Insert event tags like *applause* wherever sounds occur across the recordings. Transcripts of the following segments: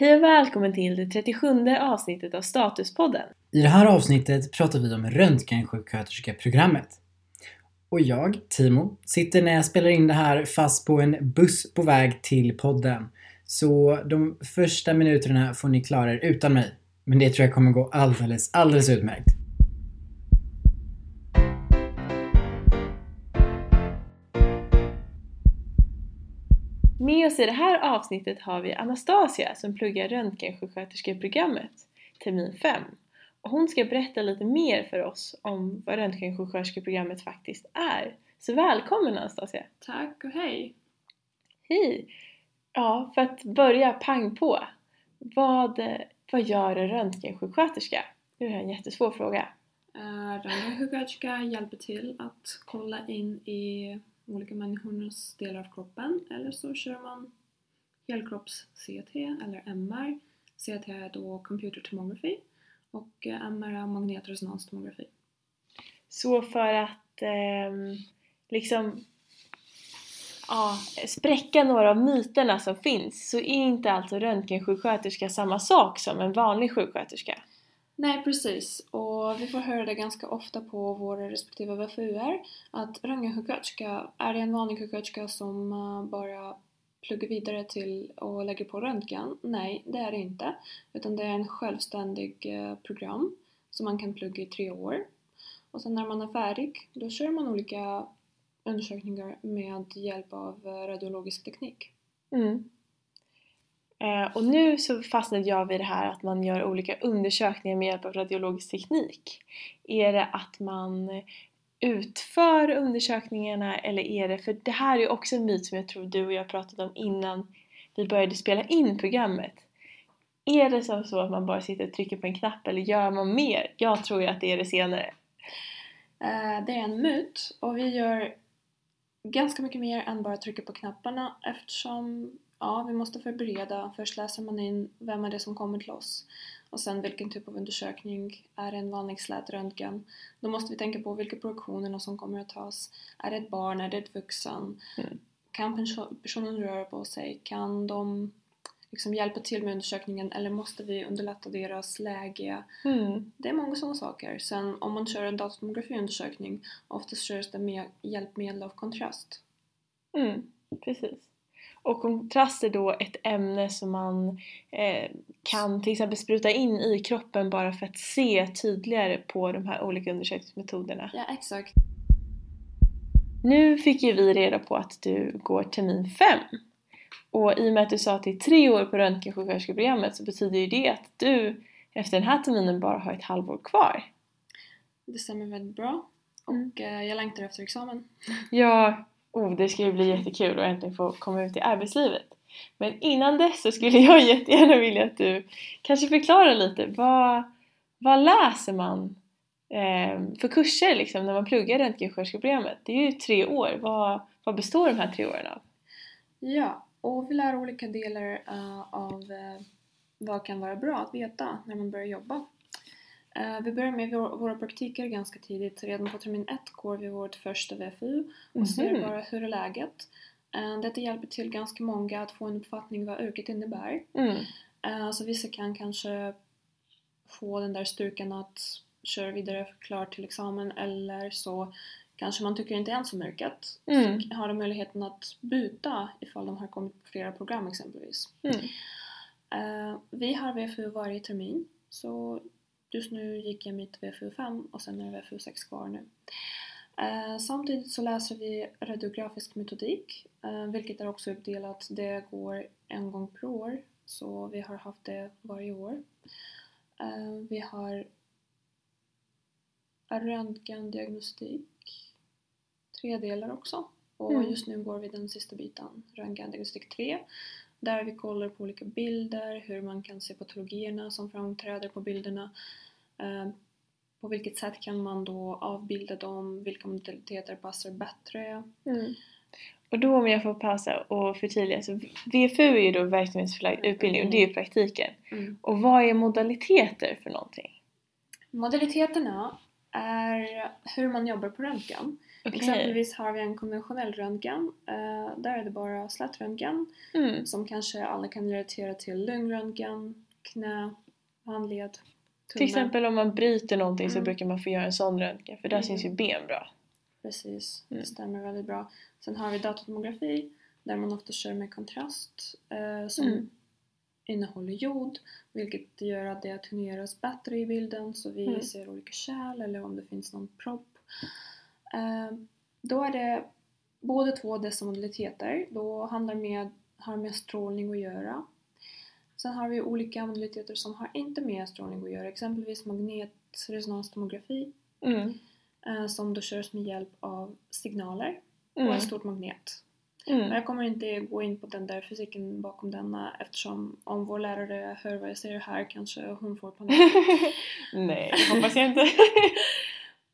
Hej och välkommen till det 37 avsnittet av Statuspodden. I det här avsnittet pratar vi om röntgensjuksköterskeprogrammet. Och jag, Timo, sitter när jag spelar in det här fast på en buss på väg till podden. Så de första minuterna får ni klara er utan mig. Men det tror jag kommer gå alldeles, alldeles utmärkt. Med oss i det här avsnittet har vi Anastasia som pluggar röntgensjuksköterskeprogrammet termin 5. Och hon ska berätta lite mer för oss om vad röntgensjuksköterskeprogrammet faktiskt är. Så välkommen Anastasia! Tack och hej! Hej! Ja, för att börja pang på. Vad, vad gör en röntgensjuksköterska? Nu är det en jättesvår fråga. Uh, Röntgensjuksköterska hjälper till att kolla in i olika människornas delar av kroppen eller så kör man helkropps-CT eller MR. CT är då computer tomography och eh, MR är magnetresonanstomografi. Så för att eh, liksom ja, spräcka några av myterna som finns så är inte alltså röntgensjuksköterska samma sak som en vanlig sjuksköterska? Nej precis, och vi får höra det ganska ofta på våra respektive VFUer att röntgensjuksköterska, är det en vanlig sjuksköterska som eh, bara pluggar vidare till och lägger på röntgen? Nej, det är det inte. Utan det är en självständig eh, program som man kan plugga i tre år. Och sen när man är färdig, då kör man olika undersökningar med hjälp av eh, radiologisk teknik. Mm. Eh, och nu så fastnade jag vid det här att man gör olika undersökningar med hjälp av radiologisk teknik. Är det att man utför undersökningarna eller är det, för det här är ju också en myt som jag tror du och jag pratade om innan vi började spela in programmet. Är det som så att man bara sitter och trycker på en knapp eller gör man mer? Jag tror ju att det är det senare. Eh, det är en myt och vi gör ganska mycket mer än bara trycka på knapparna eftersom ja, vi måste förbereda. Först läser man in vem är det som kommer till oss och sen vilken typ av undersökning. Är det en vanlig slät röntgen? Då måste vi tänka på vilka produktionerna som kommer att tas. Är det ett barn? Är det ett vuxen? Mm. Kan personen röra på sig? Kan de liksom hjälpa till med undersökningen eller måste vi underlätta deras läge? Mm. Det är många sådana saker. Sen om man kör en datatomografiundersökning oftast körs det med hjälpmedel av kontrast. Mm, precis. Och kontrast är då ett ämne som man eh, kan till exempel spruta in i kroppen bara för att se tydligare på de här olika undersökningsmetoderna. Ja, exakt. Nu fick ju vi reda på att du går termin 5. Och i och med att du sa att det är tre år på röntgensjuksköterskeprogrammet så betyder ju det att du efter den här terminen bara har ett halvår kvar. Det stämmer väldigt bra. Och mm. Jag längtar efter examen. Ja, oh, det ska ju bli jättekul att äntligen få komma ut i arbetslivet. Men innan dess så skulle *laughs* jag jättegärna vilja att du kanske förklarar lite vad, vad läser man eh, för kurser liksom när man pluggar röntgensköterskeprogrammet? Det är ju tre år. Vad, vad består de här tre åren av? Ja, och vi lär olika delar uh, av uh, vad kan vara bra att veta när man börjar jobba. Uh, vi börjar med vår, våra praktiker ganska tidigt. Redan på termin ett går vi vårt första VFU och mm -hmm. ser bara hur är läget. Uh, detta hjälper till ganska många att få en uppfattning vad yrket innebär. Mm. Uh, så vissa kan kanske få den där styrkan att köra vidare klart till examen eller så kanske man tycker inte ens om yrket. Mm. Så har de möjligheten att byta ifall de har kommit på flera program exempelvis. Mm. vi har VFU varje termin så Just nu gick jag mitt VFU5 och sen är VFU6 kvar nu. Eh, samtidigt så läser vi radiografisk metodik, eh, vilket är också uppdelat. Det går en gång per år, så vi har haft det varje år. Eh, vi har röntgendiagnostik, tre delar också. Och mm. just nu går vi den sista biten, röntgendiagnostik 3, där vi kollar på olika bilder, hur man kan se patologierna som framträder på bilderna. Eh, på vilket sätt kan man då avbilda dem? Vilka modaliteter passar bättre? Mm. Och då om jag får pausa och förtydliga så VFU är ju då verksamhetsförlagd utbildning och det är ju praktiken. Mm. Och vad är modaliteter för någonting? Modaliteterna är hur man jobbar på röntgen. Okej. Exempelvis har vi en konventionell röntgen. eh, där är det bara slätröntgen Mm. som kanske alla kan relatera till lungröntgen, knä, handled, tumme. Till exempel om man bryter någonting så Mm. brukar man få göra en sån röntgen för där Mm. syns ju ben bra. Precis, Mm. det stämmer väldigt bra. Sen har vi datatomografi där man ofta kör med kontrast eh, som Mm. innehåller jod vilket gör att det attenueras bättre i bilden så vi Mm. ser olika kärl eller om det finns någon propp. Eh, då är det båda två dessa modaliteter. Då handlar med, har med strålning att göra. Sen har vi olika modaliteter som har inte med strålning att göra, exempelvis magnetresonanstomografi Mm. eh, som då körs med hjälp av signaler och Mm. en stor magnet. Och Mm. jag kommer inte gå in på den där fysiken bakom denna eftersom om vår lärare hör vad jag säger här kanske hon får panik. *laughs* Nej, hoppas jag inte. *laughs*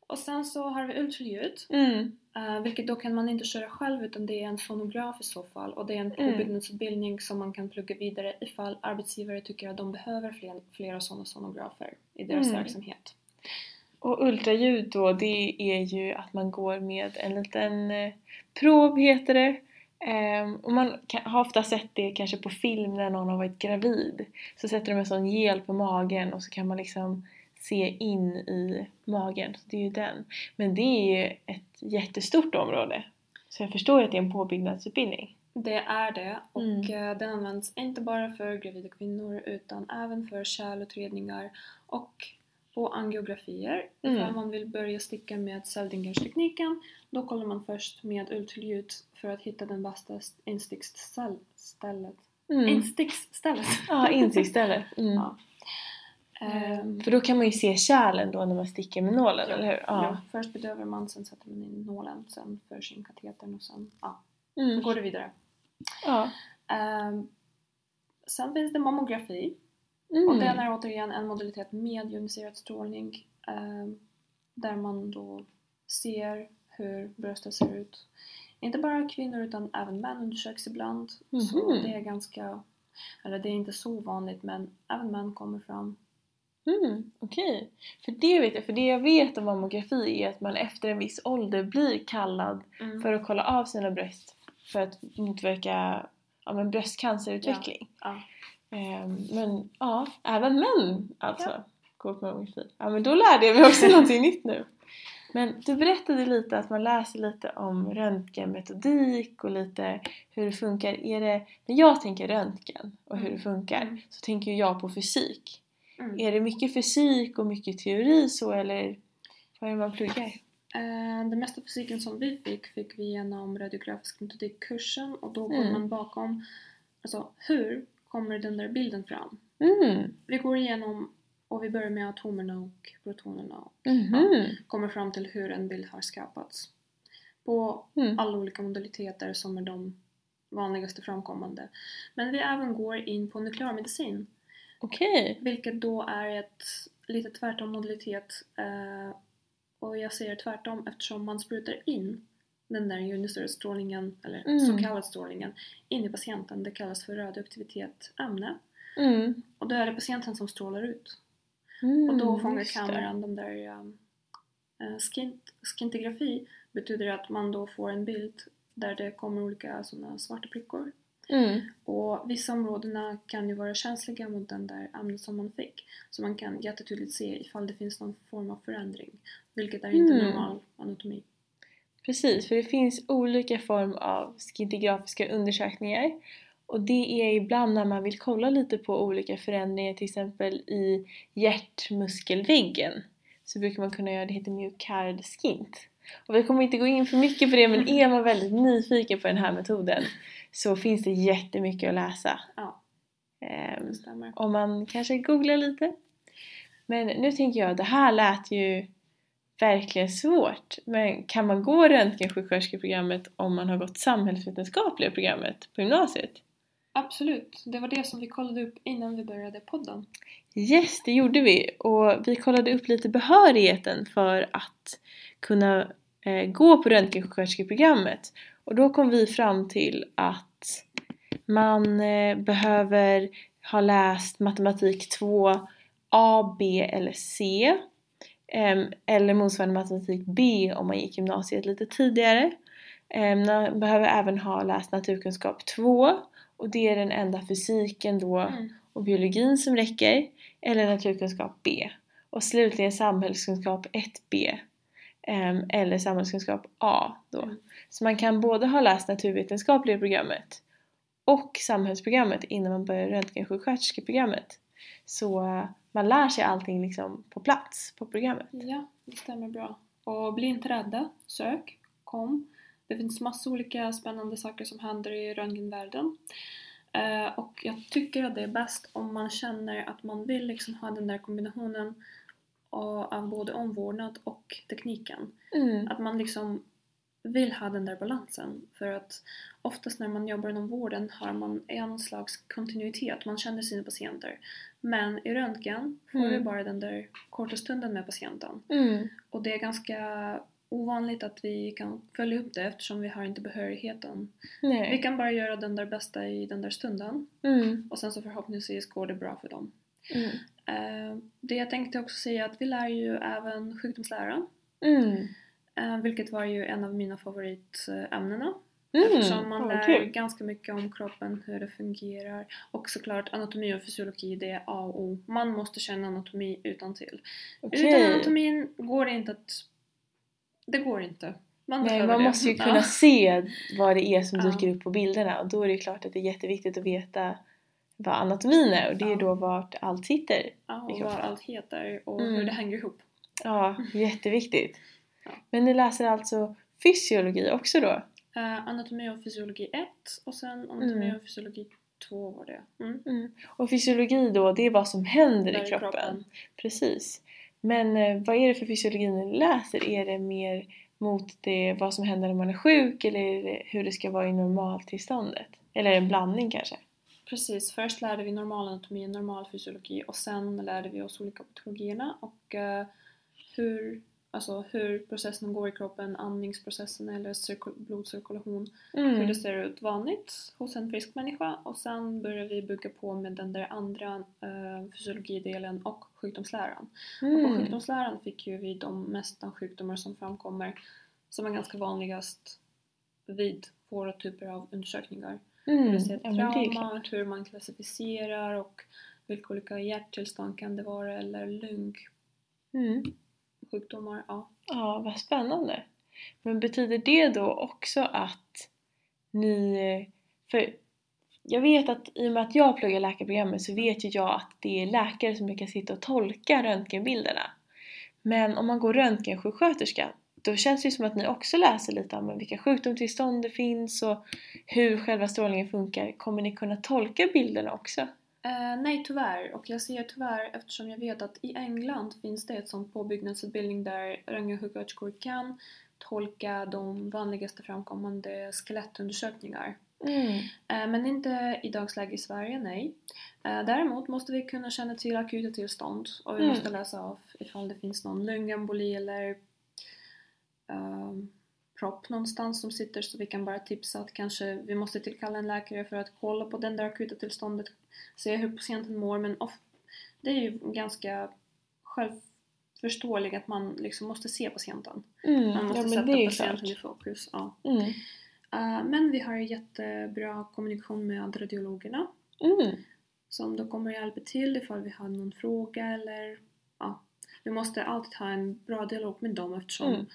och sen så har vi ultraljud, mm. eh, vilket då kan man inte köra själv utan det är en sonograf i så fall och det är en Mm. påbyggnadsutbildning som man kan plugga vidare ifall arbetsgivare tycker att de behöver fler, flera sådana sonografer i deras Mm. verksamhet. Och ultraljud då, det är ju att man går med en liten eh, prov heter det. Ehm, och man kan, har ofta sett det kanske på film när någon har varit gravid. Så sätter de en sån gel på magen och så kan man liksom se in i magen. Så det är ju den. Men det är ju ett jättestort område. Så jag förstår ju att det är en påbyggnadsutbildning. Det är det och Mm. eh, den används inte bara för gravida kvinnor utan även för kärlutredningar och på angiografier. Mm. Ifall man vill börja sticka med Seldingers-tekniken då kollar man först med ultraljud för att hitta den bästa insticksstället. Mm. Insticksstället! Ja, insiktsstället. *laughs* Mm. Ja. Ehm, För då kan man ju se kärlen då när man sticker med nålen, eller hur? ja. Först bedövar man, sen sätter man in nålen, sen förs in katetern och sen ja, Mm. går det vidare. ja. Ehm, sen finns det mammografi. Mm. Och den är återigen en modalitet med joniserad strålning ehm, där man då ser hur bröstet ser ut. Inte bara kvinnor utan även män undersöks ibland. Så Mhm. det är ganska, eller det är inte så vanligt men även män kommer fram. Mm, Okej. För det vet jag, för det jag vet om mammografi är att man efter en viss ålder blir kallad för att kolla av sina bröst för att motverka ja, men bröstcancerutveckling. Ja. Ehm, men ja, även män alltså går på mammografi. Ja men då lärde jag mig också *laughs* någonting nytt nu. Men du berättade lite att man läser lite om röntgenmetodik och lite hur det funkar. Är det, när jag tänker röntgen och hur det funkar Mm. så tänker jag på fysik. Mm. Är det mycket fysik och mycket teori så eller vad är det man pluggar? Eh, Den mesta fysiken som vi fick, fick vi genom radiografisk metodikkursen och då går Mm. man bakom, alltså hur kommer den där bilden fram? Mm. Vi går igenom och vi börjar med atomerna och protonerna och Mhm. kommer fram till hur en bild har skapats. På Mm. alla olika modaliteter som är de vanligaste framkommande. Men vi även går in på nuklearmedicin, Okej. vilket då är ett lite tvärtom modalitet. Eh, och jag säger tvärtom eftersom man sprutar in den där joniserade strålningen, eller Mm. så kallad strålningen, in i patienten. Det kallas för radioaktivitet ämne. Mm. Och då är det patienten som strålar ut. Mm, Och då fångar kameran de där um, skint, skintigrafi betyder att man då får en bild där det kommer olika sådana svarta prickor. Mm. Och vissa områdena kan ju vara känsliga mot den där ämnet som man fick. Så man kan jättetydligt se ifall det finns någon form av förändring. Vilket är inte Mm. normal anatomi. Precis, för det finns olika form av skintigrafiska undersökningar. Och det är ibland när man vill kolla lite på olika förändringar, till exempel i hjärtmuskelväggen. Så brukar man kunna göra, det heter myokardskint. Och vi kommer inte gå in för mycket på det, men *laughs* är man väldigt nyfiken på den här metoden så finns det jättemycket att läsa. Ja, Ehm, det stämmer. om man kanske googlar lite. Men nu tänker jag, det här lät ju verkligen svårt. Men kan man gå röntgensjuksköterskeprogrammet om man har gått samhällsvetenskapliga programmet på gymnasiet? Absolut, det var det som vi kollade upp innan vi började podden. Yes, det gjorde vi. Och vi kollade upp lite behörigheten för att kunna eh, gå på röntgensjuksköterskeprogrammet. Och då kom vi fram till att man eh, behöver ha läst matematik 2 A, B eller C. Ehm, eller motsvarande matematik B om man gick gymnasiet lite tidigare. Ehm, man behöver även ha läst naturkunskap 2 och det är den enda fysiken då Mm. och biologin som räcker. Eller naturkunskap B. Och slutligen samhällskunskap 1B. ehm, eller samhällskunskap A då. Så man kan både ha läst naturvetenskapliga programmet och samhällsprogrammet innan man börjar röntgensjuksköterskeprogrammet. Så eh, man lär sig allting liksom på plats på programmet. Ja, det stämmer bra. Och bli inte rädda. Sök. Kom. Det finns massa olika spännande saker som händer i röntgenvärlden. Eh, och jag tycker att det är bäst om man känner att man vill liksom ha den där kombinationen av av både omvårdnad och tekniken. Mm. Att man liksom vill ha den där balansen. För att oftast när man jobbar inom vården har man en slags kontinuitet. Man känner sina patienter. Men i röntgen får Mm. vi bara den där korta stunden med patienten. Mm. Och det är ganska ovanligt att vi kan följa upp det eftersom vi har inte behörigheten. Vi Nej. kan bara göra den där bästa i den där stunden Mm. och sen så förhoppningsvis går det bra för dem. Mm. Eh, det jag tänkte också säga är att vi lär ju även sjukdomslära. Mm. Eh, vilket var ju en av mina favoritämnena. Mm. Eftersom man Vad lär ganska mycket om kroppen, hur det fungerar. Och såklart anatomi och fysiologi, det är A och O. Man måste känna anatomi utan till. Okej. Utan anatomin går det inte att... Det går inte. Man, Nej, man det. måste ju *laughs* Ja. kunna se vad det är som Ja. dyker upp på bilderna och då är det klart att det är jätteviktigt att veta vad anatomin är och det är Ja. då vart allt sitter. Ja, och vad allt heter och Mm. hur det hänger ihop. Ja, jätteviktigt. Ja. Men ni läser alltså fysiologi också då? Eh, anatomi och fysiologi 1 och sen anatomi Mm. och fysiologi 2 var det. Mm. Mm. Och fysiologi då, det är vad som händer i kroppen. Precis. Men eh, vad är det för fysiologi ni läser? Är det mer mot det, vad som händer när man är sjuk eller det hur det ska vara i normaltillståndet? Eller en blandning kanske? Precis, först lärde vi normal anatomi och normal fysiologi och sen lärde vi oss olika patologierna och eh, hur, alltså hur processen går i kroppen, andningsprocessen eller cirkul- blodcirkulation, hur Mm. det ser ut vanligt hos en frisk människa och sen börjar vi bygga på med den där andra eh, fysiologidelen och sjukdomsläran. Och på Mm. sjukdomsläran fick ju vi de mesta sjukdomar som framkommer som är ganska vanligast vid våra typer av undersökningar. Det Mm. vill säga det trauma, hur man klassificerar och vilka olika hjärttillstånd kan det vara eller lungsjukdomar. Mm. Sjukdomar, Ja. Ja, vad spännande. Men betyder det då också att ni... För jag vet att i och med att jag pluggar läkarprogrammet så vet ju jag att det är läkare som kan sitta och tolka röntgenbilderna. Men om man går röntgensjuksköterska då känns det ju som att ni också läser lite om vilka sjukdomstillstånd det finns och hur själva strålningen funkar. Kommer ni kunna tolka bilderna också? Eh, nej tyvärr, och jag säger tyvärr eftersom jag vet att i England finns det ett sånt påbyggnadsutbildning där röntgensjuksköterskor kan tolka de vanligaste framkommande skelettundersökningar. Mm. Eh, Men inte i dagsläge i Sverige, nej. Eh, Däremot måste vi kunna känna till akuta tillstånd och vi Mm. måste läsa av ifall det finns någon lungemboli eller um, propp någonstans som sitter så vi kan bara tipsa att kanske vi måste tillkalla en läkare för att kolla på den där akuta tillståndet, se hur patienten mår men off- det är ju ganska självförståeligt att man liksom måste se patienten. Mm. Man måste Ja sätta patienten klart. i fokus. Ja. Mm. Eh, men vi har jättebra kommunikation med radiologerna Mm. som då kommer hjälpa till ifall vi har någon fråga eller ja, vi måste alltid ha en bra dialog med dem eftersom Mm.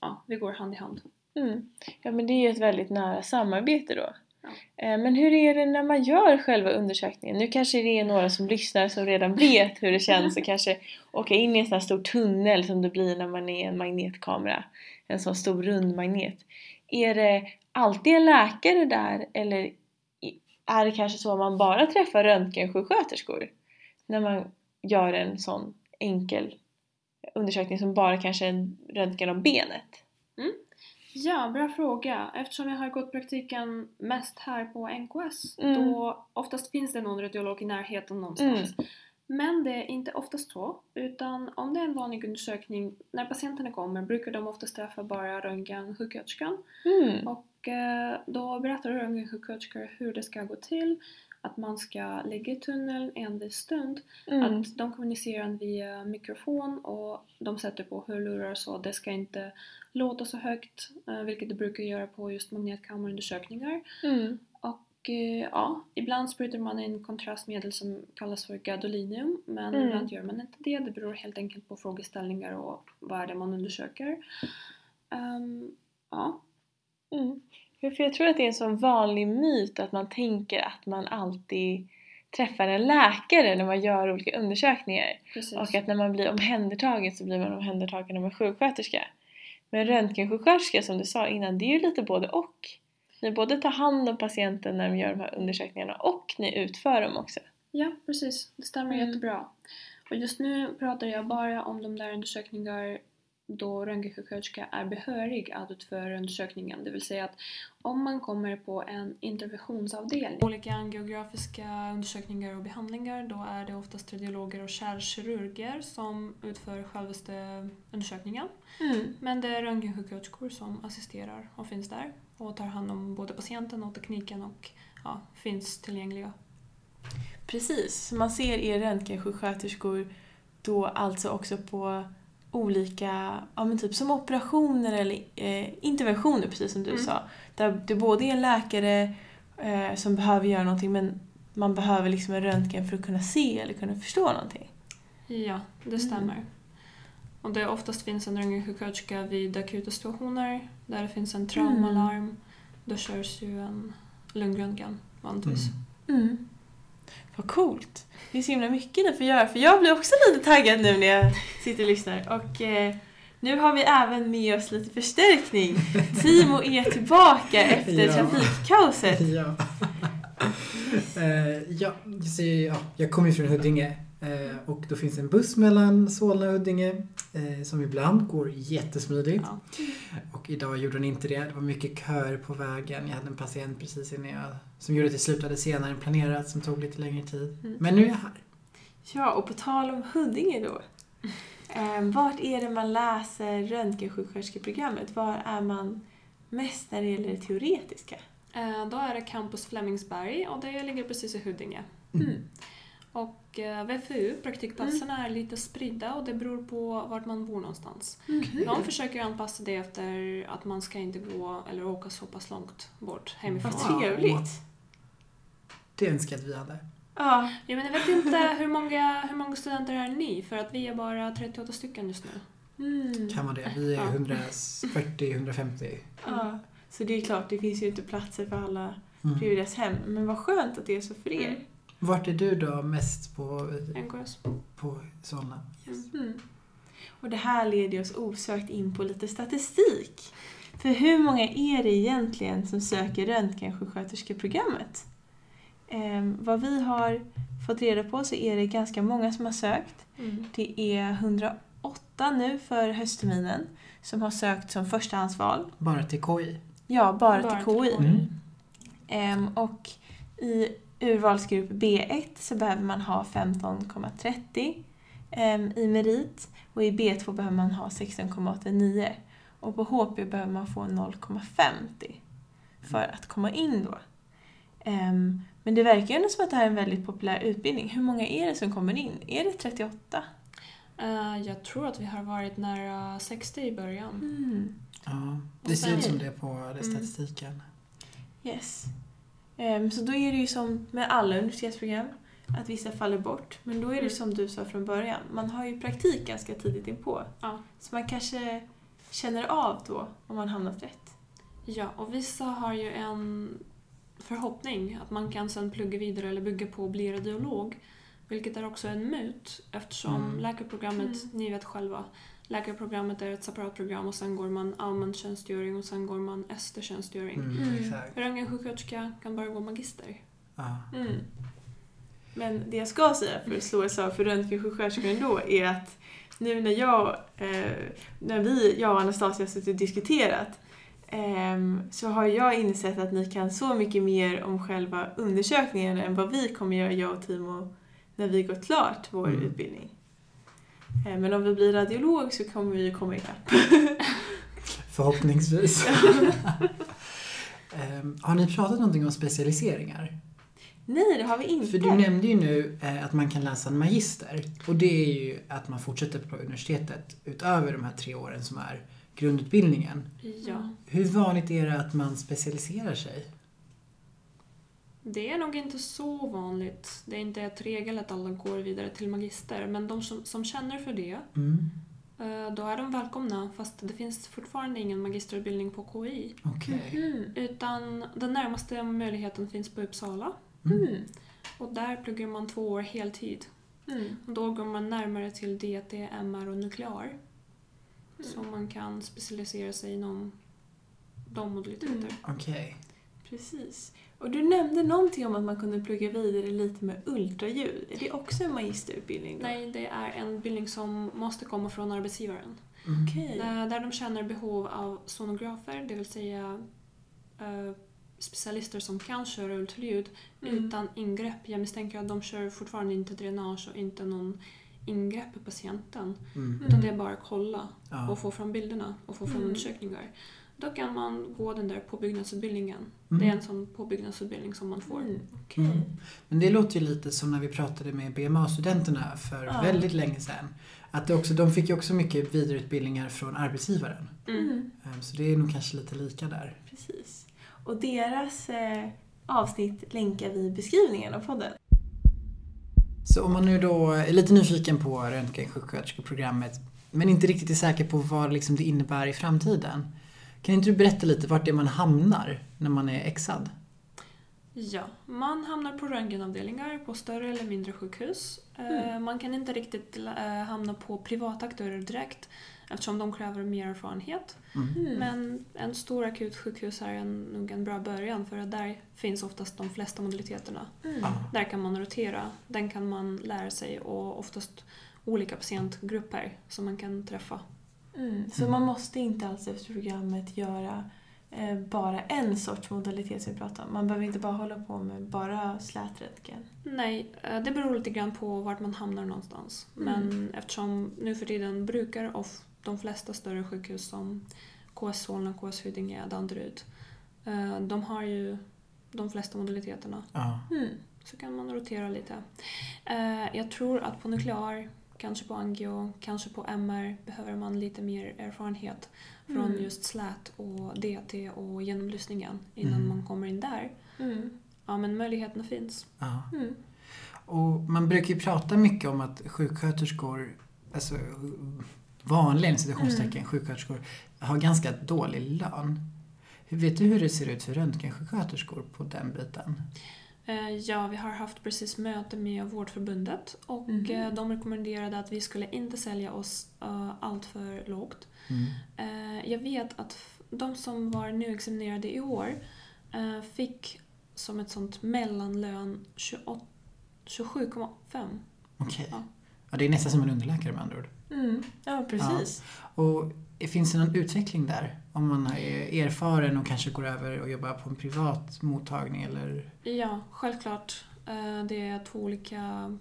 Ja, vi går hand i hand. Mm. Ja men det är ju ett väldigt nära samarbete då. Ja. Eh, Men hur är det när man gör själva undersökningen? Nu kanske det är några som lyssnar som redan *laughs* vet hur det känns och kanske åka in i en sån här stor tunnel som det blir när man är en magnetkamera. En sån stor rund magnet. Är det alltid en läkare där eller är det kanske så att man bara träffar röntgensjuksköterskor? När man gör en sån enkel undersökning som bara kanske röntgen av benet? Ja, bra fråga. Eftersom jag har gått praktiken mest här på NKS Mm. då oftast finns det någon radiolog i närheten någonstans. Men det är inte oftast så, utan om det är en vanlig undersökning, när patienterna kommer brukar de oftast träffa bara röntgensjuksköterskan Mm. och eh, då berättar röntgensjuksköterskor hur det ska gå till. Att man ska ligga i tunneln en stund. Mm. Att de kommunicerar via mikrofon och de sätter på hörlurar så det ska inte låta så högt, eh, vilket det brukar göra på just magnetkammarundersökningar. Mm. Och eh, ja, ibland sprutar man in kontrastmedel som kallas för gadolinium men Mm. ibland gör man inte det. Det beror helt enkelt på frågeställningar och vad är det man undersöker. Ehm, ja, Mm. För jag tror att det är en sån vanlig myt att man tänker att man alltid träffar en läkare när man gör olika undersökningar. precis. Och att när man blir omhändertagen så blir man omhändertagen av en sjuksköterska. Men röntgensjuksköterska som du sa innan, det är ju lite både och. Ni både tar hand om patienten när de gör de här undersökningarna och ni utför dem också. Ja, precis. Det stämmer Mm. jättebra. Och just nu pratar jag bara om de där undersökningar då röntgensjuksköterska är behörig att utföra undersökningen. Det vill säga att om man kommer på en interventionsavdelning olika angiografiska undersökningar och behandlingar då är det oftast radiologer och kärlkirurger som utför självaste undersökningen. Men det är röntgensjuksköterskor som assisterar och finns där och tar hand om både patienten och tekniken och ja, finns tillgängliga. Precis, man ser er röntgensjuksköterskor då alltså också på olika, ja men typ som operationer eller eh, interventioner precis som du Mm. sa. Där det både är en läkare eh, som behöver göra någonting men man behöver liksom en röntgen för att kunna se eller kunna förstå någonting. Ja, det stämmer. Och det oftast finns en röntgensjuksköterska vid akuta situationer där det finns en traumalarm. Då körs ju en lungröntgen vanligtvis. Mm. Vad coolt! Det är så himla mycket ni får göra för jag blir också lite taggad nu när jag sitter och lyssnar. Och eh, nu har vi även med oss lite förstärkning. *laughs* Timo är tillbaka efter Ja. trafikkaoset. Ja. *laughs* Eh, ja, så, ja, jag kommer ju från Huddinge eh, och då finns en buss mellan Solna och Huddinge eh, som ibland går jättesmidigt. Ja. Och idag gjorde den inte det. Det var mycket köer på vägen. Jag hade en patient precis innan jag, som gjorde att det slutade senare än planerat som tog lite längre tid. Mm. Men nu är jag här. Ja, och på tal om Huddinge då. Eh, vart är det man läser röntgensjuksköterskeprogrammet? Var är man mest när det gäller det teoretiska? Eh, Då är det Campus Flemingsberg och det ligger precis i Huddinge. Mm. Och eh, VFU, praktikplatserna är lite spridda och det beror på vart man bor någonstans. De försöker anpassa det efter att man ska inte gå eller åka så pass långt bort hemifrån. Vad trevligt! Det önskar jag att vi hade. Ja, Ja, men jag vet inte *laughs* hur många, hur många studenter är ni? För att vi är bara 38 stycken just nu. mm. Kan vara det. Vi är Ja. 140-150. ja. Så det är klart, det finns ju inte platser för alla Mm. i deras hem. Men vad skönt att det är så för er. Vart är du då mest på, NKS. på Solna? Yes. Mm. Och det här leder oss osökt in på lite statistik. För hur många är det egentligen som söker röntgensjuksköterskeprogrammet? Ehm, vad vi har fått reda på så är det ganska många som har sökt. Mm. Det är 108 nu för höstterminen som har sökt som förstahandsval. Bara till KI? Ja, bara, Bara till till KI. KI. Mm. Ehm, och i urvalsgrupp B1 så behöver man ha 15,30 ehm, i merit och i B2 behöver man ha 16,89 och på HP behöver man få 0,50 för att komma in då. Ehm, men det verkar ju ändå som att det här är en väldigt populär utbildning. Hur många är det som kommer in? Är det 38? Eh, jag tror att vi har varit nära 60 i början. Mm. Ja, det ser ut som det på det statistiken. Yes. Ehm, så då är det ju som med alla universitetsprogram, att vissa faller bort. Men då är det Mm. som du sa från början, man har ju praktik ganska tidigt inpå. Ja. Så man kanske känner av då om man hamnat rätt. Ja, och vissa har ju en förhoppning att man kan sen plugga vidare eller bygga på och bli radiolog. Vilket är också en myt eftersom Mm. läkarprogrammet, Mm. ni vet själva, läkarprogrammet är ett separat program och sen går man allmän tjänstgöring och sen går man ST-tjänstgöring. Mm, Mm. Exakt. Röntgensjuksköterska kan bara gå magister. Ja. Mm. Men det jag ska säga för att slå ett slag för röntgensjuksköterskor ändå är att nu när jag, eh, när vi, jag och Anastasia har suttit och diskuterat ehm, så har jag insett att ni kan så mycket mer om själva undersökningen än vad vi kommer göra, jag och Timo, när vi gått klart vår Mm. utbildning. Eh, men om vi blir radiolog så kommer vi ju komma ikapp. *laughs* Förhoppningsvis. *laughs* Ehm, har ni pratat någonting om specialiseringar? Nej, det har vi inte. För du nämnde ju nu eh, att man kan läsa en magister. Och det är ju att man fortsätter på universitetet utöver de här tre åren som är grundutbildningen. Ja. Hur vanligt är det att man specialiserar sig? Det är nog inte så vanligt. Det är inte ett regel att alla går vidare till magister, men de som, som känner för det, Mm. eh, då är de välkomna. Fast det finns fortfarande ingen magisterutbildning på KI. Okej. Mm. Utan den närmaste möjligheten finns på Uppsala. Mm. Och där pluggar man två år heltid. Mm. Och då går man närmare till DT, MR och nuklear. Mm. Så man kan specialisera sig inom de modaliteter. Mm. Okej. Precis. Och du nämnde någonting om att man kunde plugga vidare lite med ultraljud. Är det också en magisterutbildning? Då? Nej, det är en utbildning som måste komma från arbetsgivaren. Mm. Okej. Där, där de känner behov av sonografer, det vill säga eh, specialister som kan köra ultraljud Mm. utan ingrepp. Jag misstänker att de kör fortfarande inte dränage och inte någon ingrepp på patienten. Mm. Utan det är bara att kolla Ja. och få fram bilderna och få fram Mm. undersökningar. Då kan man gå den där påbyggnadsutbildningen. Mm. Det är en sån påbyggnadsutbildning som man får. Mm. Okej. Mm. Men det låter ju lite som när vi pratade med BMA-studenterna för Ja. väldigt länge sedan. Att det också, de fick ju också mycket vidareutbildningar från arbetsgivaren. Mm. Mm. Ehm, Så det är nog kanske lite lika där. Precis. Och deras eh, avsnitt länkar vi i beskrivningen av podden. Så om man nu då är lite nyfiken på röntgensjuksköterskeprogrammet men inte riktigt är säker på vad liksom det innebär i framtiden. Kan inte du berätta lite vart det är man hamnar när man är exad? Ja, man hamnar på röntgenavdelningar på större eller mindre sjukhus. Eh, Mm. Man kan inte riktigt eh, hamna på privata aktörer direkt eftersom de kräver mer erfarenhet. Mm. Mm. Men en stor akutsjukhus är en, nog en bra början för att där finns oftast de flesta modaliteterna. Mm. Ja. Där kan man rotera, den kan man lära sig och oftast olika patientgrupper som man kan träffa. Mm. Så man måste inte alls efter programmet göra eh, bara en sorts modalitet som vi pratar om. Man behöver inte bara hålla på med bara slätröntgen. Nej, eh, det beror lite grann på vart man hamnar någonstans. Mm. Men eftersom nu för tiden brukar of, de flesta större sjukhus som KS Solna, KS Huddinge, Danderyd, eh, de har ju de flesta modaliteterna. Mm. Så kan man rotera lite. Eh, Jag tror att på nuklear, kanske på angio, kanske på MR behöver man lite mer erfarenhet från Mm. just slät och DT och genomlysningen innan Mm. man kommer in där. Mm. Ja, men möjligheterna finns. Mm. Och man brukar ju prata mycket om att sjuksköterskor, alltså vanliga inom citationstecken, sjuksköterskor, har ganska dålig lön. Vet du hur det ser ut för röntgensjuksköterskor på den biten? Eh, Ja, vi har haft precis möte med Vårdförbundet och eh, de rekommenderade att vi skulle inte sälja oss uh, allt för lågt. Mm. Eh, Jag vet att de som var nyexaminerade i år eh, fick som ett sånt mellanlön 28 27,5. Okej. Ja. Ja, det är nästan som en underläkare med andra ord. Mm. Ja, precis. Och finns det någon utveckling där? Om man är erfaren och kanske går över och jobbar på en privat mottagning eller? Ja, självklart. Eh, Det är två olika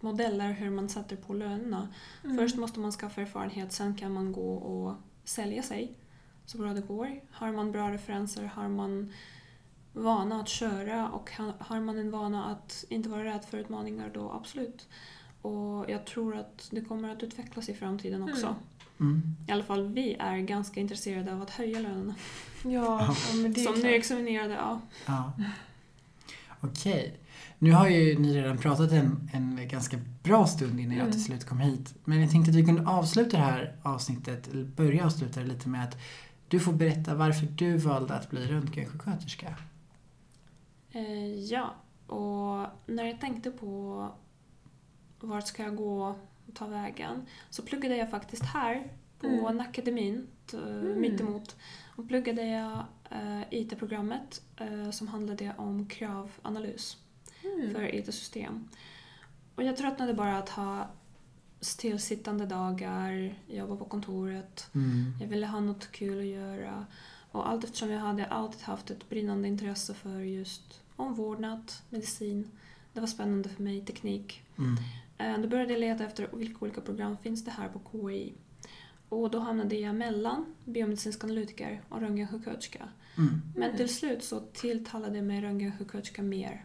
modeller hur man sätter på lönerna. Mm. Först måste man skaffa erfarenhet, sen kan man gå och sälja sig så bra det går. Har man bra referenser, har man vana att köra och ha- har man en vana att inte vara rädd för utmaningar då absolut. Och jag tror att det kommer att utvecklas i framtiden också. Mm. Mm. I alla fall vi är ganska intresserade av att höja lönerna. Ja, *laughs* ja, men det är Som nyexaminerade, ja. Ja. Okej. Nu har ju ni redan pratat en, en ganska bra stund innan jag Mm. till slut kom hit. Men jag tänkte att vi kunde avsluta det här avsnittet, eller börja avsluta det lite med att du får berätta varför du valde att bli röntgensjuksköterska. Eh, ja, och när jag tänkte på vart ska jag gå och ta vägen så pluggade jag faktiskt här på Mm. Nackademin Mm. mittemot. Och pluggade jag eh, IT-programmet eh, som handlade om kravanalys Mm. för IT-system. Och jag tröttnade bara att ha stillsittande dagar, jobba på kontoret. Mm. Jag ville ha något kul att göra. Och allt eftersom jag hade alltid haft ett brinnande intresse för just omvårdnad, medicin. Det var spännande för mig, teknik. Mm. Eh, Då började jag leta efter vilka olika program finns det här på KI. Och då hamnade jag mellan biomedicinsk analytiker och röntgensjuksköterska. Mm. Men till slut så tilltalade mig röntgensjuksköterska mer.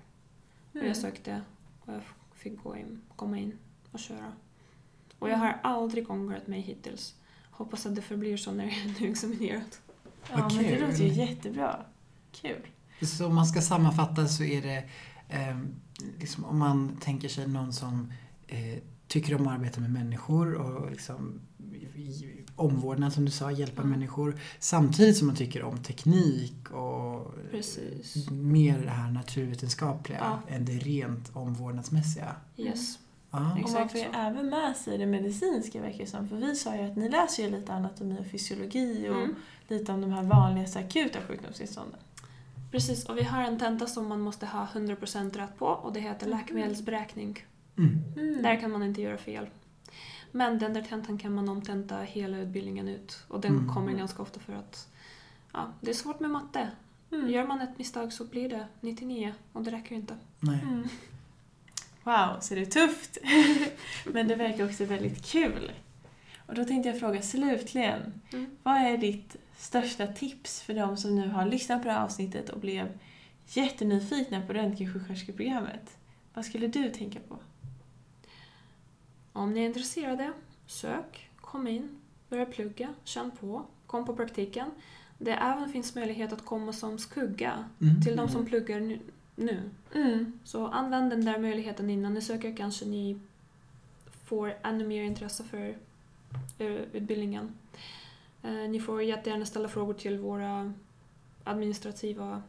Och Mm. jag sökte och jag fick gå in, komma in och köra. Och jag har aldrig ångrat mig hittills. Hoppas att det förblir så när jag är *laughs* nyexaminerad. Ja, Vad men det låter ju jättebra. Kul. Så om man ska sammanfatta så är det eh, liksom om man tänker sig någon som eh, tycker om att arbeta med människor och liksom omvårdnad som du sa, hjälpa Mm. människor. Samtidigt som man tycker om teknik och Precis. mer det här naturvetenskapliga Ja. än det rent omvårdnadsmässiga. Yes. Ja. Och man får ju även med sig det medicinska verkar som. För vi sa ju att ni läser ju lite anatomi och fysiologi och Mm. lite om de här vanligaste akuta sjukdomstillstånden. Precis, och vi har en tenta som man måste ha 100% rätt på och det heter Mhm. läkemedelsberäkning. Mm. Där kan man inte göra fel. Men den där tentan kan man omtenta hela utbildningen ut och den Mm. kommer ganska ofta för att ja, det är svårt med matte. Mm. Gör man ett misstag så blir det 99 och det räcker inte. Nej. Mm. Wow, så det är tufft. *laughs* Men det verkar också väldigt kul. Och då tänkte jag fråga slutligen. Mm. Vad är ditt största tips för de som nu har lyssnat på det här avsnittet och blev jättenyfikna på röntgensjuksköterskeprogrammet? Vad skulle du tänka på? Om ni är intresserade, sök, kom in, börja plugga, känn på, kom på praktiken. Det även finns möjlighet att komma som skugga Mm. till de som pluggar nu. nu. Mm. Så använd den där möjligheten innan ni söker kanske ni får ännu mer intresse för eh, utbildningen. Eh, ni får jättegärna ställa frågor till våra administrativa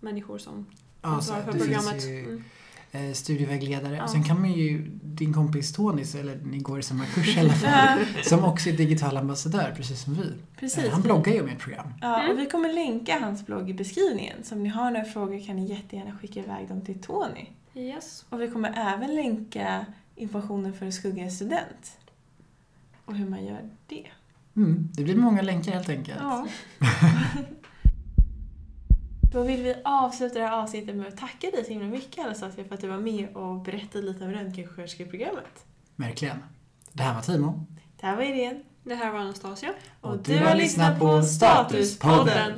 människor som ansvarar så för programmet. ju Mm. Eh, studievägledare. Ja. Sen kan man ju, din kompis Tony, så- eller ni går i samma kurs i alla fall, som också är digital ambassadör, precis som vi. Precis. Eh, Han bloggar ju om ert program. Ja, och vi kommer länka hans blogg i beskrivningen. Så om ni har några frågor kan ni jättegärna skicka iväg dem till Tony. Yes. Och vi kommer även länka informationen för att skugga en student. Och hur man gör det. Mm, det blir många länkar helt enkelt. Ja. *laughs* Då vill vi avsluta det här avsnittet med att tacka dig så himla mycket Anastasia för att du var med och berättade lite om röntgensjuksköterskeprogrammet. Verkligen. Det här var Timo. Det här var Irene. Det här var Anastasia. Och du har lyssnat på Statuspodden.